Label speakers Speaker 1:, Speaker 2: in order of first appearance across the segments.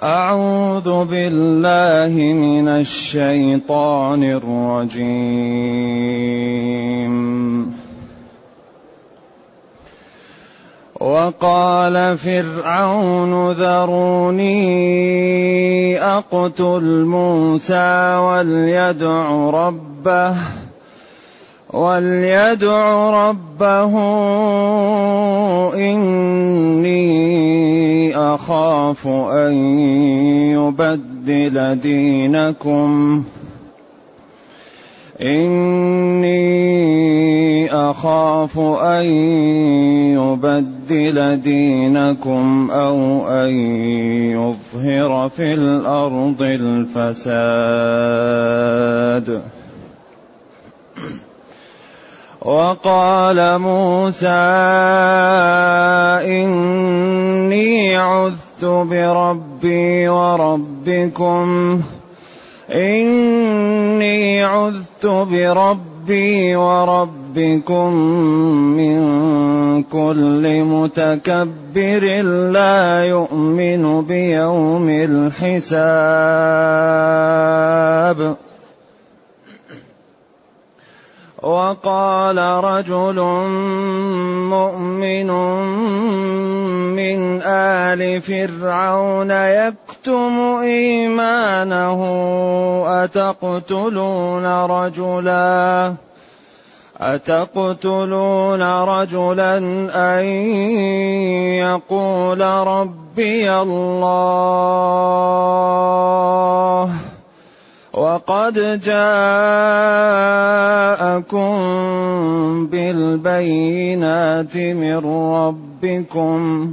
Speaker 1: أعوذ بالله من الشيطان الرجيم. وقال فرعون ذروني أقتل موسى وليدع ربه وليدع ربه إني أخاف أن يبدل دينكم. إني أخاف أن يبدل دينكم أو أن يظهر في الأرض الفساد. وقال موسى إني بربي وربكم. إني عذت بربي وربكم من كل متكبر لا يؤمن بيوم الحساب. وقال رجل مؤمن من آل فرعون يكتم إيمانه أتقتلون رجلا؟ أتقتلون رجلا أن يقول ربي الله؟ وقد جاءكم بالبينات من ربكم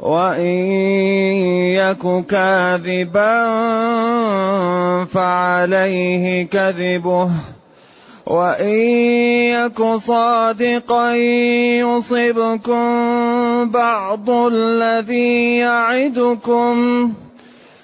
Speaker 1: وإن يك كاذبا فعليه كذبه وإن يك صادقا يصبكم بعض الذي يعدكم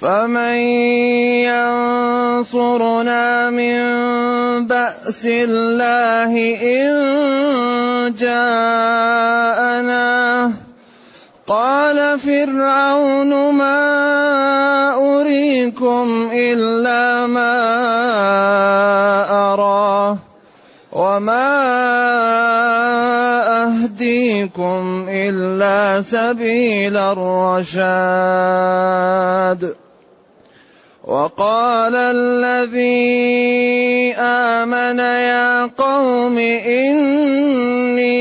Speaker 1: فمن ينصرنا من بأس الله إن جاءنا. قال فرعون ما أريكم إلا ما أرى وما أهديكم إلا سبيل الرشاد. وقال الذي آمن يا قوم إني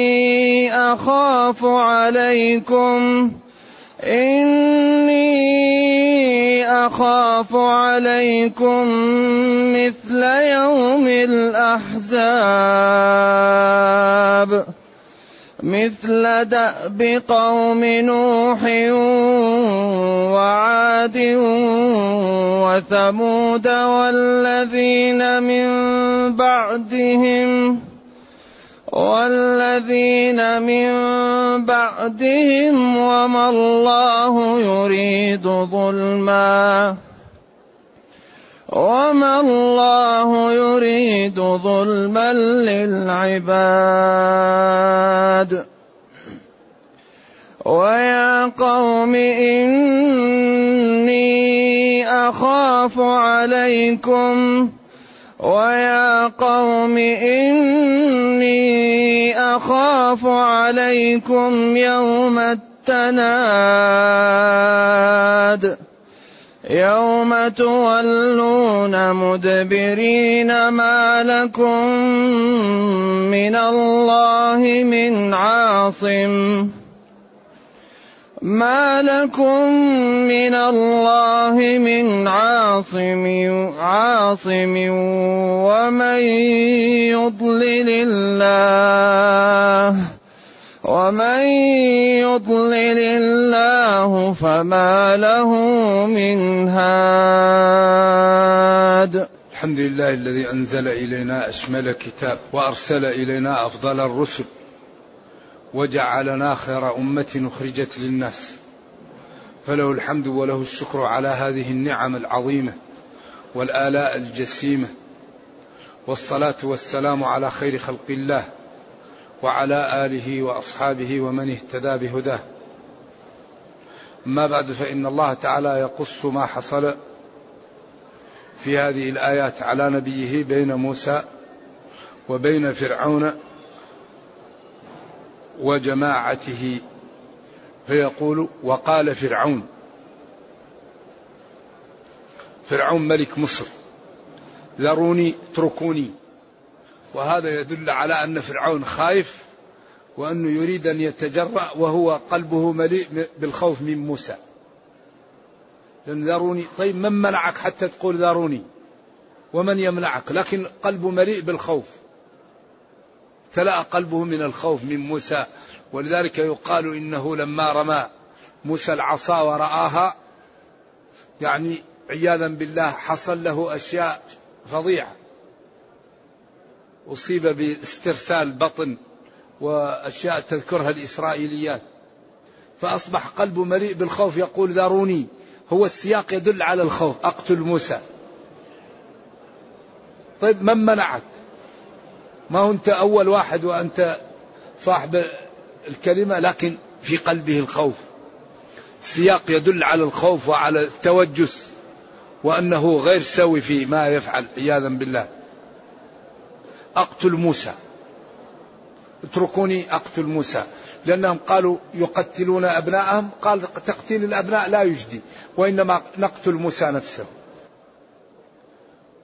Speaker 1: أخاف عليكم إني أخاف عليكم مثل يوم الأحزاب مثل دأب قوم نوح وعاد وثمود والذين من بعدهم والذين من بعدهم وما الله يريد ظلما وما الله يريد ظلما للعباد ويا قوم إني أخاف عليكم ويا قوم إني أخاف عليكم يوم التناد يوم تولون مدبرين ما لكم من الله من عاصم ما لكم من الله من عاصم عاصم ومن يضلل الله ومن يضلل الله فما له من هاد.
Speaker 2: الحمد لله الذي أنزل إلينا أشمل كتاب وأرسل إلينا أفضل الرسل. وجعلنا خير أمة أخرجت للناس. فله الحمد وله الشكر على هذه النعم العظيمة والآلاء الجسيمة. والصلاة والسلام على خير خلق الله وعلى آله وأصحابه ومن اهتدى بهداه. أما بعد فإن الله تعالى يقص ما حصل في هذه الآيات على نبيه بين موسى وبين فرعون وجماعته فيقول وقال فرعون فرعون ملك مصر ذروني اتركوني وهذا يدل على أن فرعون خايف وأنه يريد أن يتجرأ وهو قلبه مليء بالخوف من موسى. لأن ذروني طيب من منعك حتى تقول ذروني؟ ومن يمنعك لكن قلبه مليء بالخوف. تلأ قلبه من الخوف من موسى ولذلك يقال إنه لما رمى موسى العصا ورآها يعني عياذا بالله حصل له أشياء فظيعة. أصيب باسترسال بطن وأشياء تذكرها الإسرائيليات. فأصبح قلبه مليء بالخوف يقول ذروني هو السياق يدل على الخوف. أقتل موسى. طيب من منعك؟ ما هو أنت أول واحد وأنت صاحب الكلمة لكن في قلبه الخوف. سياق يدل على الخوف وعلى التوجس وأنه غير سوي في ما يفعل عياذا بالله. أقتل موسى. اتركوني أقتل موسى. لأنهم قالوا يقتلون أبناءهم قال تقتيل الأبناء لا يجدي وإنما نقتل موسى نفسه.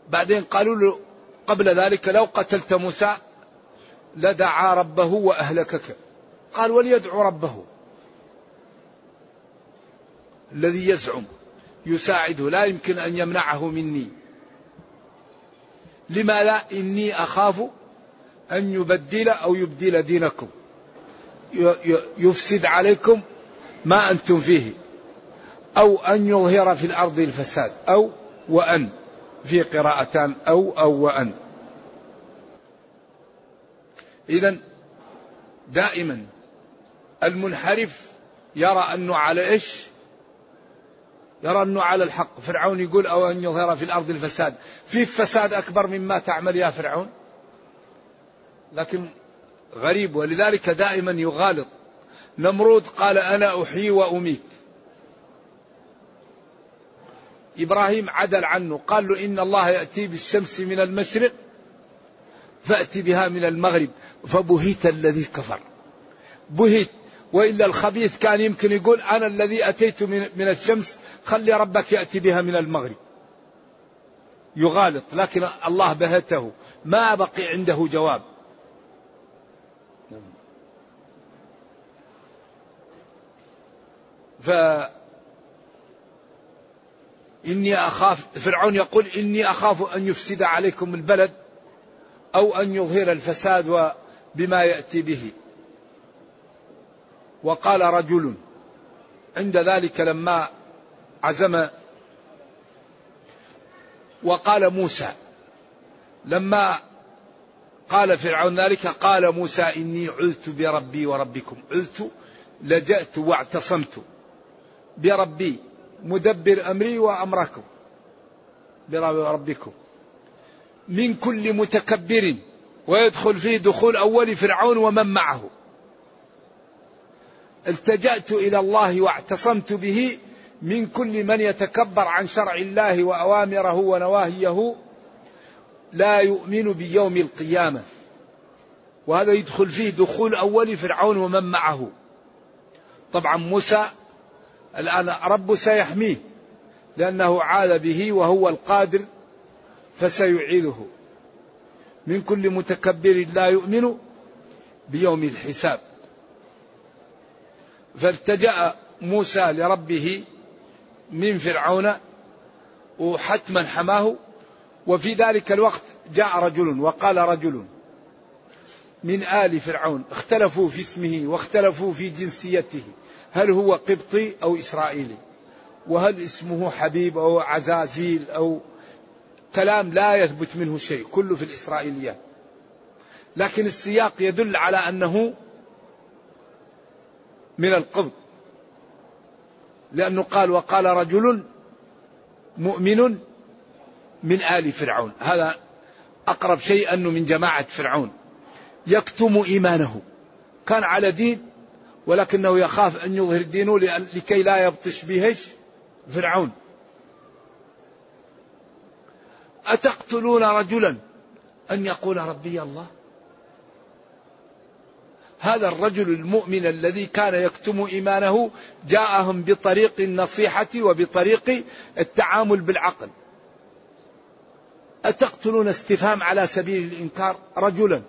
Speaker 2: بعدين قالوا له قبل ذلك لو قتلت موسى لدعا ربه وأهلكك. قال وليدعو ربه. الذي يزعم يساعده لا يمكن أن يمنعه مني. لما لا؟ إني أخاف أن يبدل أو يبدل دينكم. يفسد عليكم ما أنتم فيه. أو أن يظهر في الأرض الفساد. أو وأن. في قراءتان أو أو وأن إذا دائما المنحرف يرى أنه على إيش؟ يرى أنه على الحق. فرعون يقول أو أن يظهر في الأرض الفساد. في فساد أكبر مما تعمل يا فرعون. لكن غريب. ولذلك دائما يغالط. نمرود قال أنا أحيي وأميت. إبراهيم عدل عنه قال له إن الله يأتي بالشمس من المشرق فأتي بها من المغرب فبهت الذي كفر. بهت وإلا الخبيث كان يمكن يقول أنا الذي أتيت من الشمس خلي ربك يأتي بها من المغرب. يغالط لكن الله بهته. ما بقي عنده جواب. ف إني أخاف فرعون يقول إني أخاف أن يفسد عليكم البلد أو أن يظهر الفساد بما يأتي به. وقال رجل عند ذلك لما عزم وقال موسى لما قال فرعون ذلك قال موسى إني عذت بربي وربكم عذت لجأت واعتصمت بربي. مدبر أمري وأمركم بربكم من كل متكبر ويدخل فيه دخول أول فرعون ومن معه. التجأت إلى الله واعتصمت به من كل من يتكبر عن شرع الله وأوامره ونواهيه لا يؤمن بيوم القيامة. وهذا يدخل فيه دخول أول فرعون ومن معه. طبعا موسى الآن رب سيحميه لأنه عاد به وهو القادر فسيعيده. من كل متكبر لا يؤمن بيوم الحساب. فالتجأ موسى لربه من فرعون وحتما حماه وفي ذلك الوقت جاء رجل وقال رجل من آل فرعون اختلفوا في اسمه واختلفوا في جنسيته. هل هو قبطي أو إسرائيلي؟ وهل اسمه حبيب أو عزازيل أو كلام لا يثبت منه شيء كله في الإسرائيليات لكن السياق يدل على أنه من القبط. لأنه قال وقال رجل مؤمن من آل فرعون. هذا أقرب شيء أنه من جماعة فرعون. يكتم إيمانه. كان على دين ولكنه يخاف أن يظهر دينه لكي لا يبطش به فرعون. أتقتلون رجلا؟ أن يقول ربي الله. هذا الرجل المؤمن الذي كان يكتم إيمانه جاءهم بطريق النصيحة وبطريق التعامل بالعقل. أتقتلون استفهام على سبيل الإنكار رجلا؟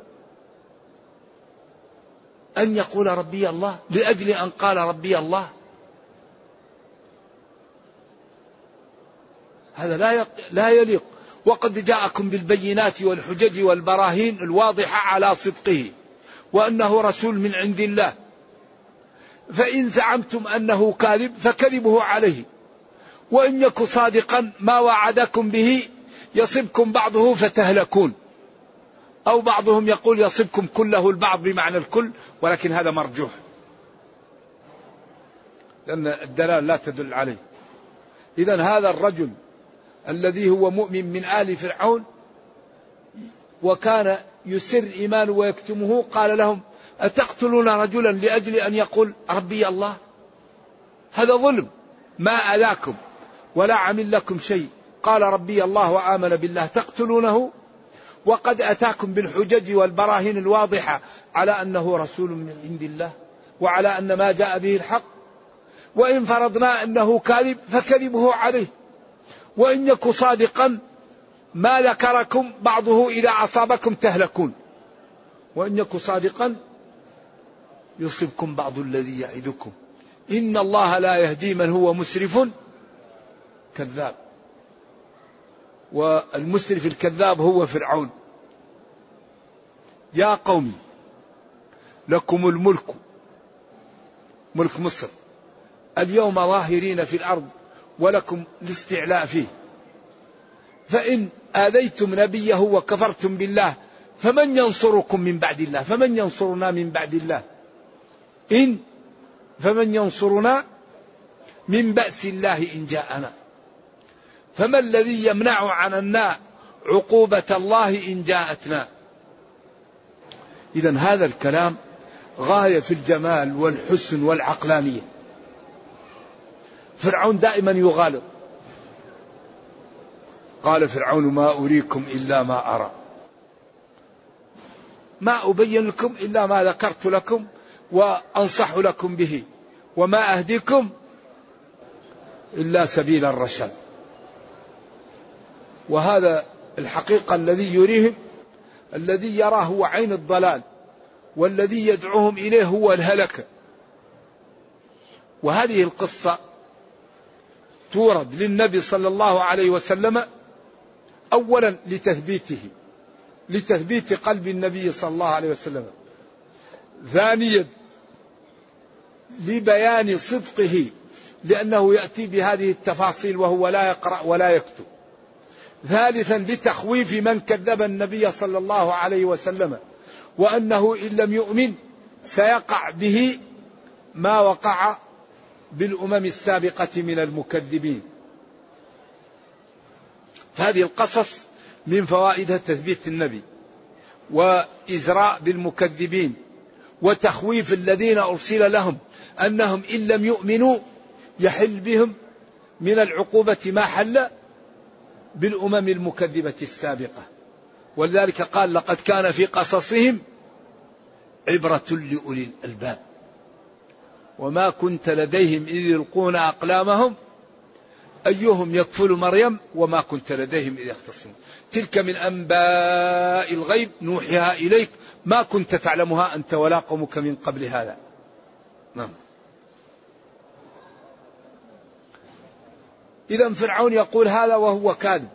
Speaker 2: أن يقول ربي الله لأجل أن قال ربي الله. هذا لا لا يليق. وقد جاءكم بالبينات والحجج والبراهين الواضحة على صدقه وأنه رسول من عند الله. فإن زعمتم أنه كاذب فكذبه عليه. وإن يك صادقا ما وعدكم به يصبكم بعضه فتهلكون. أو بعضهم يقول يصبكم كله البعض بمعنى الكل ولكن هذا مرجوح. لأن الدلالة لا تدل عليه. إذا هذا الرجل الذي هو مؤمن من آل فرعون وكان يسر إيمانه ويكتمه قال لهم أتقتلون رجلا لأجل أن يقول ربي الله؟ هذا ظلم. ما أذاكم ولا عمل لكم شيء. قال ربي الله وآمن بالله تقتلونه؟ وقد أتاكم بالحجج والبراهين الواضحة على أنه رسول من عند الله وعلى أن ما جاء به الحق. وإن فرضنا أنه كاذب فكذبه عليه. وإن يك صادقا ما ذكركم بعضه إذا أصابكم تهلكون. وإن يك صادقا يصبكم بعض الذي يعدكم. إن الله لا يهدي من هو مسرف كذاب. والمسرف الكذاب هو فرعون. يا قوم لكم الملك ملك مصر. اليوم ظاهرين في الأرض ولكم الاستعلاء فيه. فإن آذيتم نبيه وكفرتم بالله فمن ينصركم من بعد الله؟ فمن ينصرنا من بعد الله؟ إن فمن ينصرنا من بأس الله إن جاءنا. فما الذي يمنع عنا عقوبة الله إن جاءتنا إذا هذا الكلام غاية في الجمال والحسن والعقلانية. فرعون دائما يغالط قال فرعون ما أريكم إلا ما أرى. ما أبين لكم إلا ما ذكرت لكم وأنصح لكم به. وما أهديكم إلا سبيل الرشاد. وهذا الحقيقة الذي يريهم الذي يراه هو عين الضلال والذي يدعوهم إليه هو الهلكة وهذه القصة تورد للنبي صلى الله عليه وسلم أولا لتثبيته لتثبيت قلب النبي صلى الله عليه وسلم. ثانيا لبيان صدقه لأنه يأتي بهذه التفاصيل وهو لا يقرأ ولا يكتب. ثالثا لتخويف من كذب النبي صلى الله عليه وسلم وأنه إن لم يؤمن سيقع به ما وقع بالأمم السابقة من المكذبين. هذه القصص من فوائدها تثبيت النبي وإزراء بالمكذبين وتخويف الذين أرسل لهم أنهم إن لم يؤمنوا يحل بهم من العقوبة ما حل بالأمم المكذبة السابقة. ولذلك قال لقد كان في قصصهم عبرة لأولي الألباب. وما كنت لديهم إذ يلقون أقلامهم أيهم يكفل مريم وما كنت لديهم إذ يختصمون. تلك من أنباء الغيب نوحيها إليك ما كنت تعلمها أنت ولا قومك من قبل هذا. نعم. إذا فرعون يقول هذا وهو كاذب.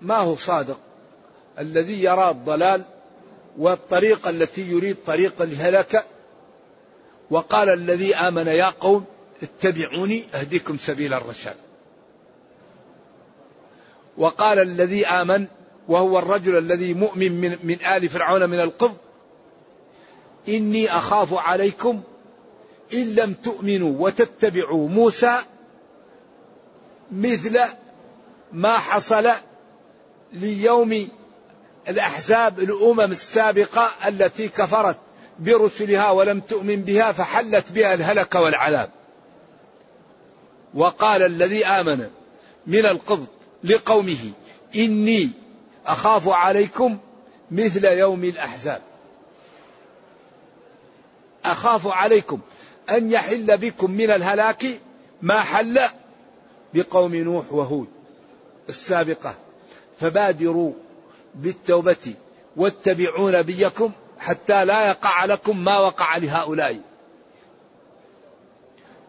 Speaker 2: ما هو صادق؟ الذي يرى الضلال والطريقة التي يريد طريق الهلكة وقال الذي آمن يا قوم اتبعوني أهديكم سبيل الرشاد. وقال الذي آمن وهو الرجل الذي مؤمن من, من آل فرعون من القبط إني أخاف عليكم إن لم تؤمنوا وتتبعوا موسى مثل ما حصل ليوم الأحزاب الأمم السابقة التي كفرت برسلها ولم تؤمن بها فحلت بها الهلك والعذاب. وقال الذي آمن من القبط لقومه إني أخاف عليكم مثل يوم الأحزاب. أخاف عليكم أن يحل بكم من الهلاك ما حل بقوم نوح وهود السابقة. فبادروا بالتوبة واتبعوا نبيكم حتى لا يقع لكم ما وقع لهؤلاء.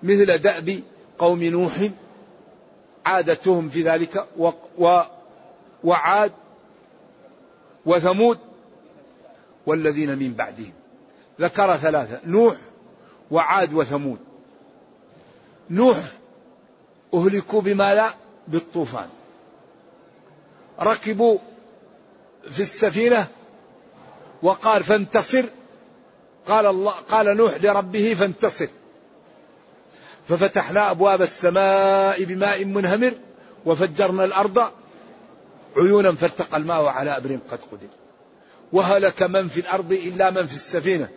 Speaker 2: مثل دأب قوم نوح عادتهم في ذلك و وعاد وثمود والذين من بعدهم. ذكر ثلاثة نوح وعاد وثمود. نوح أهلكوا بما لا بالطوفان. ركبوا في السفينة وقال فانتصر. قال الله قال نوح لربه فانتصر. ففتحنا أبواب السماء بماء منهمر وفجرنا الأرض عيونا فالتقى الماء على أبر قد قدر. وهلك من في الأرض إلا من في السفينة.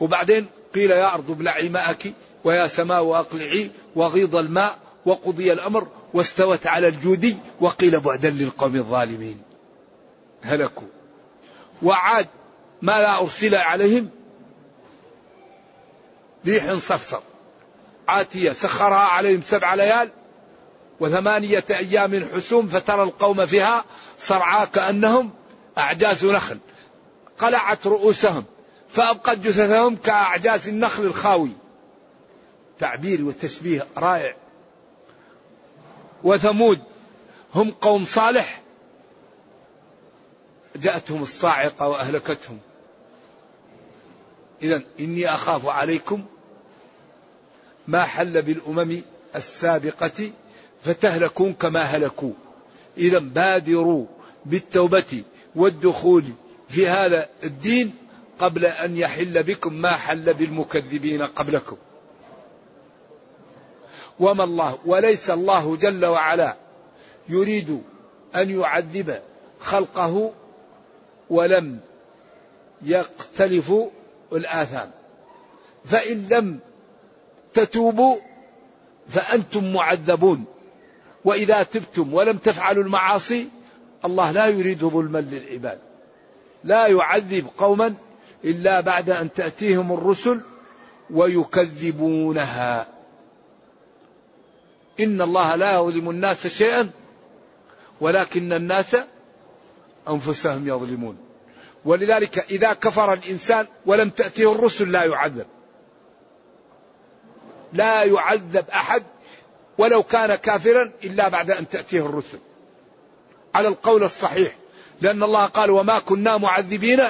Speaker 2: وبعدين قيل يا أرض ابلعي ماءك ويا سماء أقلعي وغيض الماء. وقضي الأمر واستوت على الجودي وقيل بعدا للقوم الظالمين. هلكوا. وعاد ما لا أرسل عليهم ريح صرصر عاتية سخرها عليهم سبع ليال وثمانية أيام حسوم فترى القوم فيها صرعى كأنهم أعجاز نخل. قلعت رؤوسهم فأبقت جثثهم كأعجاز النخل الخاوي. تعبير وتشبيه رائع. وثمود. هم قوم صالح. جاءتهم الصاعقة وأهلكتهم. إذا إني أخاف عليكم ما حل بالأمم السابقة فتهلكون كما هلكوا. إذا بادروا بالتوبة والدخول في هذا الدين قبل أن يحل بكم ما حل بالمكذبين قبلكم. وما الله وليس الله جل وعلا يريد أن يعذب خلقه ولم يختلفوا الآثام. فإن لم تتوبوا فأنتم معذبون. وإذا تبتم ولم تفعلوا المعاصي الله لا يريد ظلما للعباد. لا يعذب قوما إلا بعد أن تأتيهم الرسل ويكذبونها. إن الله لا يظلم الناس شيئا ولكن الناس أنفسهم يظلمون. ولذلك إذا كفر الإنسان ولم تأتيه الرسل لا يعذب. لا يعذب أحد ولو كان كافرا إلا بعد أن تأتيه الرسل. على القول الصحيح لأن الله قال وما كنا معذبين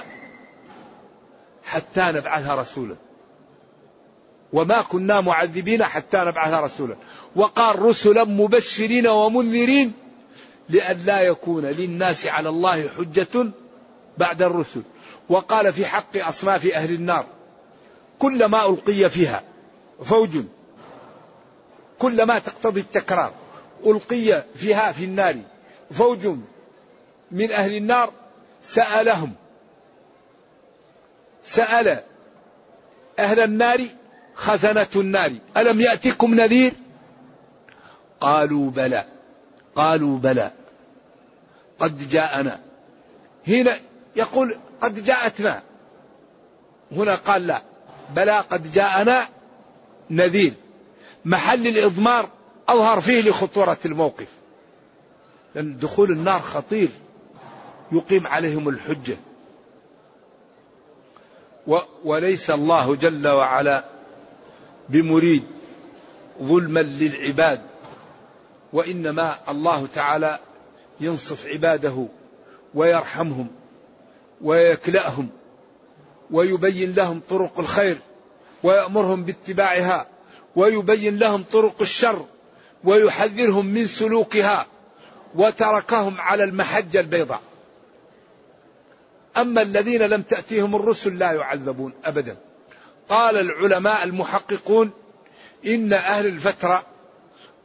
Speaker 2: حتى نبعث رسولا. وما كنا معذبين حتى نبعث رسولا. وقال رسلا مبشرين ومنذرين لئلا يكون للناس على الله حجة بعد الرسل. وقال في حق أصناف أهل النار كلما ألقي فيها فوج كلما تقتضي التكرار ألقي فيها في النار فوج من أهل النار سألهم سأل أهل النار خزنة النار. ألم يأتكم نذير؟ قالوا بلى. قالوا بلى. قد جاءنا. هنا يقول قد جاءتنا. هنا قال لا. بلى قد جاءنا نذير. محل الإضمار أظهر فيه لخطورة الموقف. لأن دخول النار خطير. يقيم عليهم الحجة. وليس الله جل وعلا بمريد ظلما للعباد. وإنما الله تعالى ينصف عباده ويرحمهم ويكلأهم ويبين لهم طرق الخير ويأمرهم باتباعها ويبين لهم طرق الشر ويحذرهم من سلوكها وتركهم على المحجة البيضاء. أما الذين لم تأتيهم الرسل لا يعذبون أبدا. قال العلماء المحققون إن أهل الفترة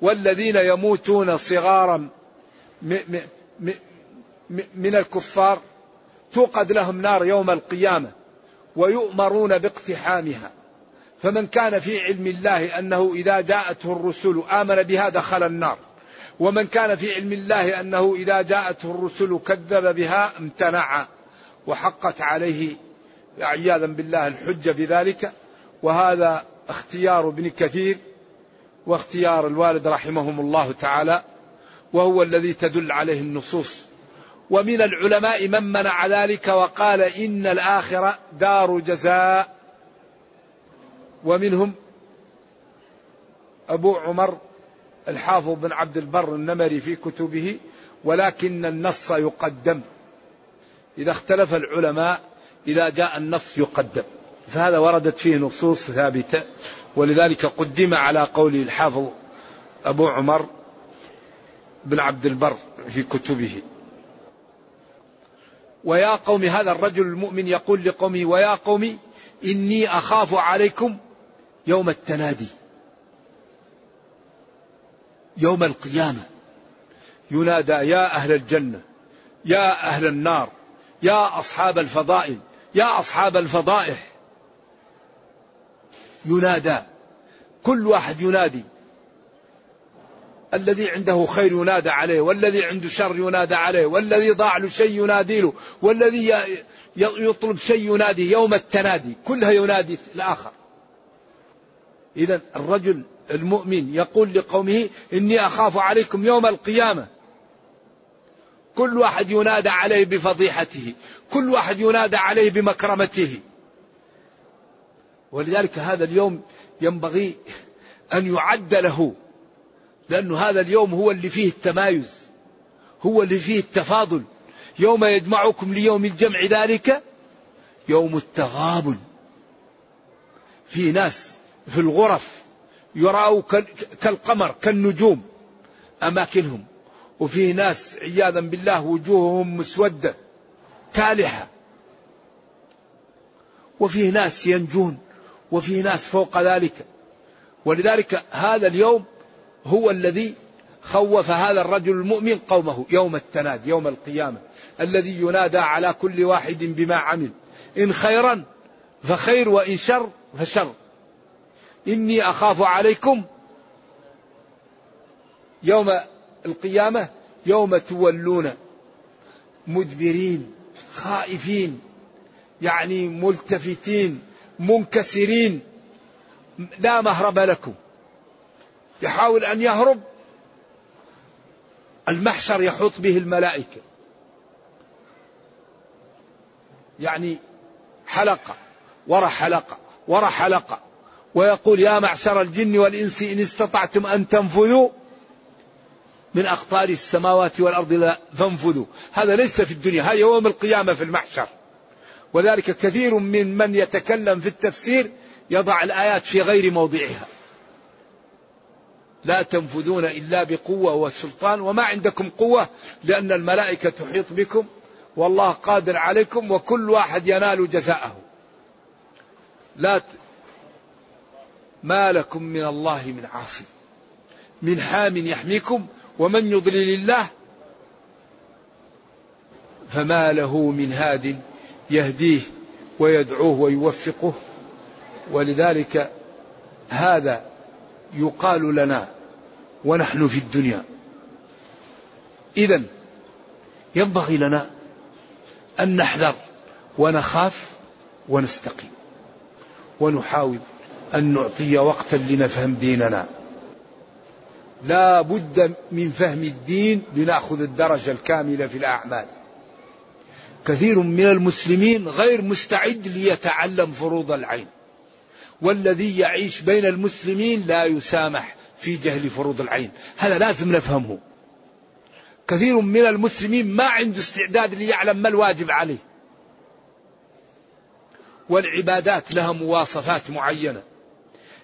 Speaker 2: والذين يموتون صغارا من الكفار توقد لهم نار يوم القيامة ويؤمرون باقتحامها. فمن كان في علم الله أنه إذا جاءته الرسل آمن بها دخل النار. ومن كان في علم الله أنه إذا جاءته الرسل كذب بها امتنع وحقت عليه عياذا بالله الحجة بذلك. وهذا اختيار ابن كثير واختيار الوالد رحمهم الله تعالى وهو الذي تدل عليه النصوص. ومن العلماء من منع ذلك وقال إن الآخرة دار جزاء. ومنهم أبو عمر الحافظ بن عبد البر النمري في كتبه ولكن النص يقدم. إذا اختلف العلماء إذا جاء النص يقدم. فهذا وردت فيه نصوص ثابتة ولذلك قدم على قول الحافظ أبو عمر بن عبد البر في كتبه. ويا قوم هذا الرجل المؤمن يقول لقومه ويا قوم إني أخاف عليكم يوم التنادي يوم القيامة. ينادى يا أهل الجنة يا أهل النار يا أصحاب الفضائل يا أصحاب الفضائح. ينادى. كل واحد ينادي. الذي عنده خير ينادى عليه والذي عنده شر ينادى عليه والذي ضاع له شيء ينادي له والذي يطلب شيء ينادي يوم التنادي. كلها ينادي الآخر. إذا الرجل المؤمن يقول لقومه إني أخاف عليكم يوم القيامة. كل واحد ينادى عليه بفضيحته. كل واحد ينادى عليه بمكرمته. ولذلك هذا اليوم ينبغي أن يعد له لأن هذا اليوم هو اللي فيه التمايز هو اللي فيه التفاضل. يوم يجمعكم ليوم الجمع ذلك يوم التغابن. في ناس في الغرف يراوا كالقمر كالنجوم أماكنهم. وفيه ناس عياذا بالله وجوههم مسودة كالحة. وفيه ناس ينجون. وفيه ناس فوق ذلك. ولذلك هذا اليوم هو الذي خوف هذا الرجل المؤمن قومه يوم التناد يوم القيامة الذي ينادى على كل واحد بما عمل. إن خيرا فخير وإن شر فشر. إني أخاف عليكم يوم القيامة يوم تولون مدبرين خائفين يعني ملتفتين. منكسرين. لا مهرب لكم. يحاول أن يهرب. المحشر يحوط به الملائكة. يعني حلقة ورا حلقة ورا حلقة ويقول يا معشر الجن والإنس إن استطعتم أن تنفذوا من أقطار السماوات والأرض فانفذوا هذا ليس في الدنيا. هذا يوم القيامة في المحشر. وذلك كثير من من يتكلم في التفسير يضع الآيات في غير موضعها. لا تنفذون إلا بقوة وسلطان وما عندكم قوة لأن الملائكة تحيط بكم والله قادر عليكم وكل واحد ينال جزاءه. لا ت... ما لكم من الله من عاصم. من حام يحميكم ومن يضلل الله فما له من هاد يهديه ويدعوه ويوفقه. ولذلك هذا يقال لنا ونحن في الدنيا. إذا ينبغي لنا أن نحذر ونخاف ونستقيم ونحاول أن نعطي وقتا لنفهم ديننا. لا بد من فهم الدين لنأخذ الدرجة الكاملة في الأعمال. كثير من المسلمين غير مستعد ليتعلم فروض العين والذي يعيش بين المسلمين لا يسامح في جهل فروض العين هذا لازم نفهمه. كثير من المسلمين ما عنده استعداد ليعلم ما الواجب عليه. والعبادات لها مواصفات معينة.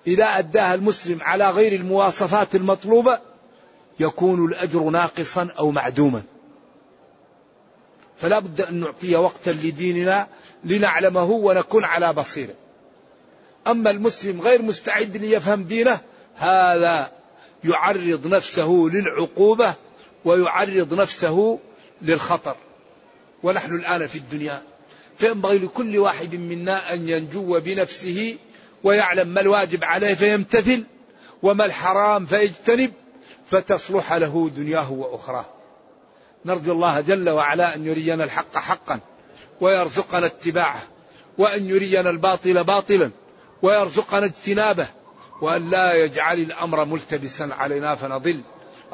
Speaker 2: إذا أداها المسلم على غير المواصفات المطلوبة يكون الأجر ناقصا أو معدوما. فلا بد أن نعطي وقتا لديننا لنعلمه ونكون على بصيرة أما المسلم غير مستعد ليفهم دينه هذا يعرض نفسه للعقوبة ويعرض نفسه للخطر ونحن الآن في الدنيا فينبغي لكل واحد منا أن ينجو بنفسه ويعلم ما الواجب عليه فيمتثل وما الحرام فيجتنب فتصلح له دنياه وأخراه. نرجو الله جل وعلا أن يرينا الحق حقا ويرزقنا اتباعه وأن يرينا الباطل باطلا ويرزقنا اجتنابه وأن لا يجعل الأمر ملتبسا علينا فنضل.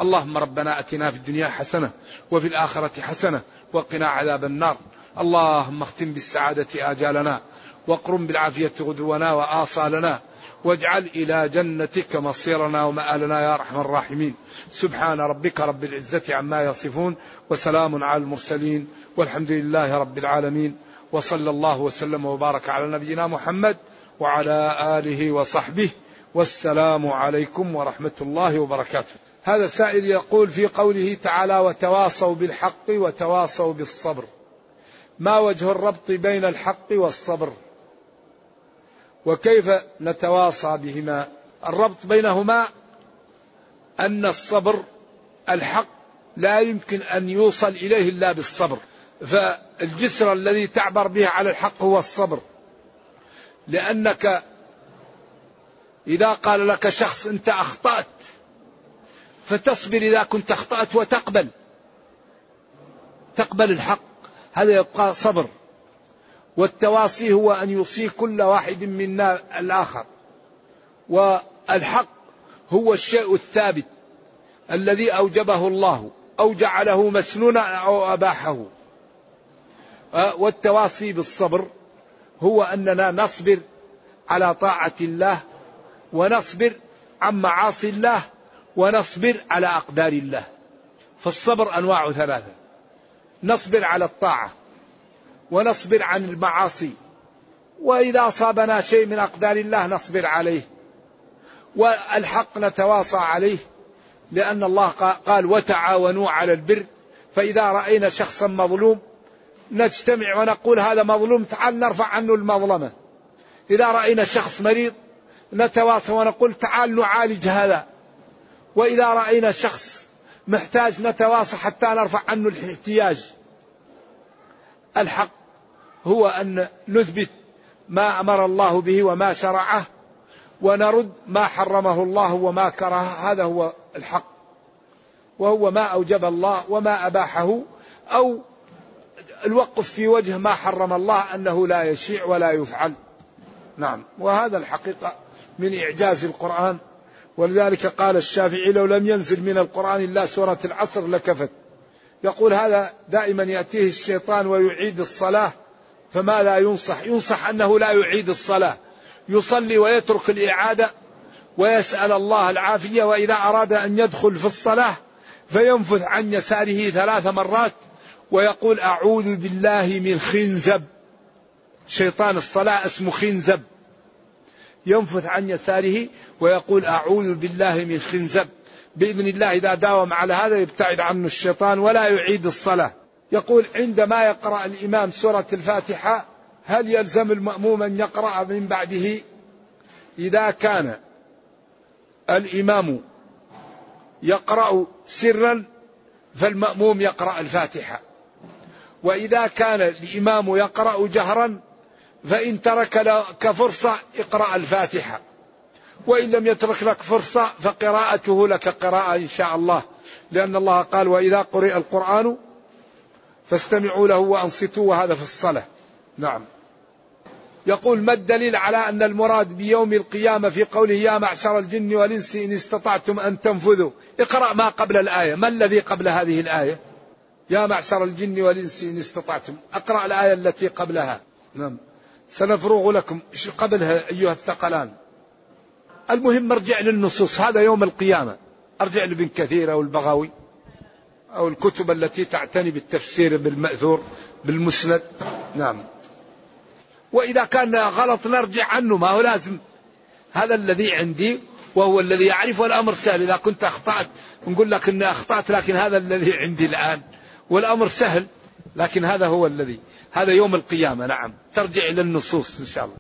Speaker 2: اللهم ربنا أتنا في الدنيا حسنة وفي الآخرة حسنة وقنا عذاب النار. اللهم اختم بالسعادة آجالنا واقرم بالعافية غدونا وآصالنا واجعل إلى جنتك مصيرنا ومآلنا يا أرحم الراحمين. سبحان ربك رب العزة عما يصفون وسلام على المرسلين والحمد لله رب العالمين. وصلى الله وسلم وبارك على نبينا محمد وعلى آله وصحبه والسلام عليكم ورحمة الله وبركاته. هذا السائل يقول في قوله تعالى وتواصوا بالحق وتواصوا بالصبر ما وجه الربط بين الحق والصبر؟ وكيف نتواصى بهما؟ الربط بينهما أن الصبر الحق لا يمكن أن يوصل إليه إلا بالصبر. فالجسر الذي تعبر به على الحق هو الصبر. لأنك إذا قال لك شخص أنت أخطأت فتصبر إذا كنت أخطأت وتقبل. تقبل الحق. هذا يبقى صبر. والتواصي هو أن يوصي كل واحد منا الآخر. والحق هو الشيء الثابت الذي أوجبه الله أو جعله مسنونا أو أباحه. والتواصي بالصبر هو أننا نصبر على طاعة الله ونصبر عن معاصي الله ونصبر على أقدار الله. فالصبر أنواع ثلاثة. نصبر على الطاعة ونصبر عن المعاصي. وإذا أصابنا شيء من أقدار الله نصبر عليه. والحق نتواصى عليه. لأن الله قال وتعاونوا على البر. فإذا رأينا شخصا مظلوم نجتمع ونقول هذا مظلوم تعال نرفع عنه المظلمة. إذا رأينا شخص مريض نتواصى ونقول تعال نعالج هذا. وإذا رأينا شخص محتاج نتواصى حتى نرفع عنه الاحتياج. الحق هو أن نثبت ما أمر الله به وما شرعه ونرد ما حرمه الله وما كرهه هذا هو الحق. وهو ما أوجب الله وما أباحه أو الوقف في وجه ما حرم الله أنه لا يشيع ولا يفعل. نعم. وهذا الحقيقة من إعجاز القرآن. ولذلك قال الشافعي لو لم ينزل من القرآن إلا سورة العصر لكفت. يقول هذا دائما يأتيه الشيطان ويعيد الصلاة فما لا ينصح. ينصح أنه لا يعيد الصلاة. يصلي ويترك الإعادة ويسأل الله العافية وإذا أراد أن يدخل في الصلاة فينفث عن يساره ثلاث مرات ويقول أعوذ بالله من خنزب. شيطان الصلاة اسمه خنزب. ينفث عن يساره ويقول أعوذ بالله من خنزب. بإذن الله إذا داوم على هذا يبتعد عنه الشيطان ولا يعيد الصلاة. يقول عندما يقرأ الإمام سورة الفاتحة هل يلزم المأموم أن يقرأ من بعده؟ إذا كان الإمام يقرأ سرا فالمأموم يقرأ الفاتحة. وإذا كان الإمام يقرأ جهرا فإن ترك لك فرصة اقرأ الفاتحة. وإن لم يترك لك فرصة فقراءته لك قراءة إن شاء الله. لأن الله قال وإذا قرئ القرآن فاستمعوا له وأنصتوا وهذا في الصلاة. نعم. يقول ما الدليل على أن المراد بيوم القيامة في قوله يا معشر الجن والإنس إن استطعتم أن تنفذوا اقرأ ما قبل الآية. ما الذي قبل هذه الآية؟ يا معشر الجن والإنس إن استطعتم أقرأ الآية التي قبلها. نعم. سنفرغ لكم. قبلها أيها الثقلان؟ المهم ارجع للنصوص. هذا يوم القيامة. أرجع لابن كثير أو البغوي أو الكتب التي تعتني بالتفسير بالمأثور بالمسند. نعم. وإذا كان غلط نرجع عنه. ما هو لازم. هذا الذي عندي وهو الذي يعرف الأمر سهل. إذا كنت أخطأت نقول لك أني أخطأت لكن هذا الذي عندي الآن. والأمر سهل لكن هذا هو الذي. هذا يوم القيامة. نعم. ترجع إلى النصوص إن شاء الله.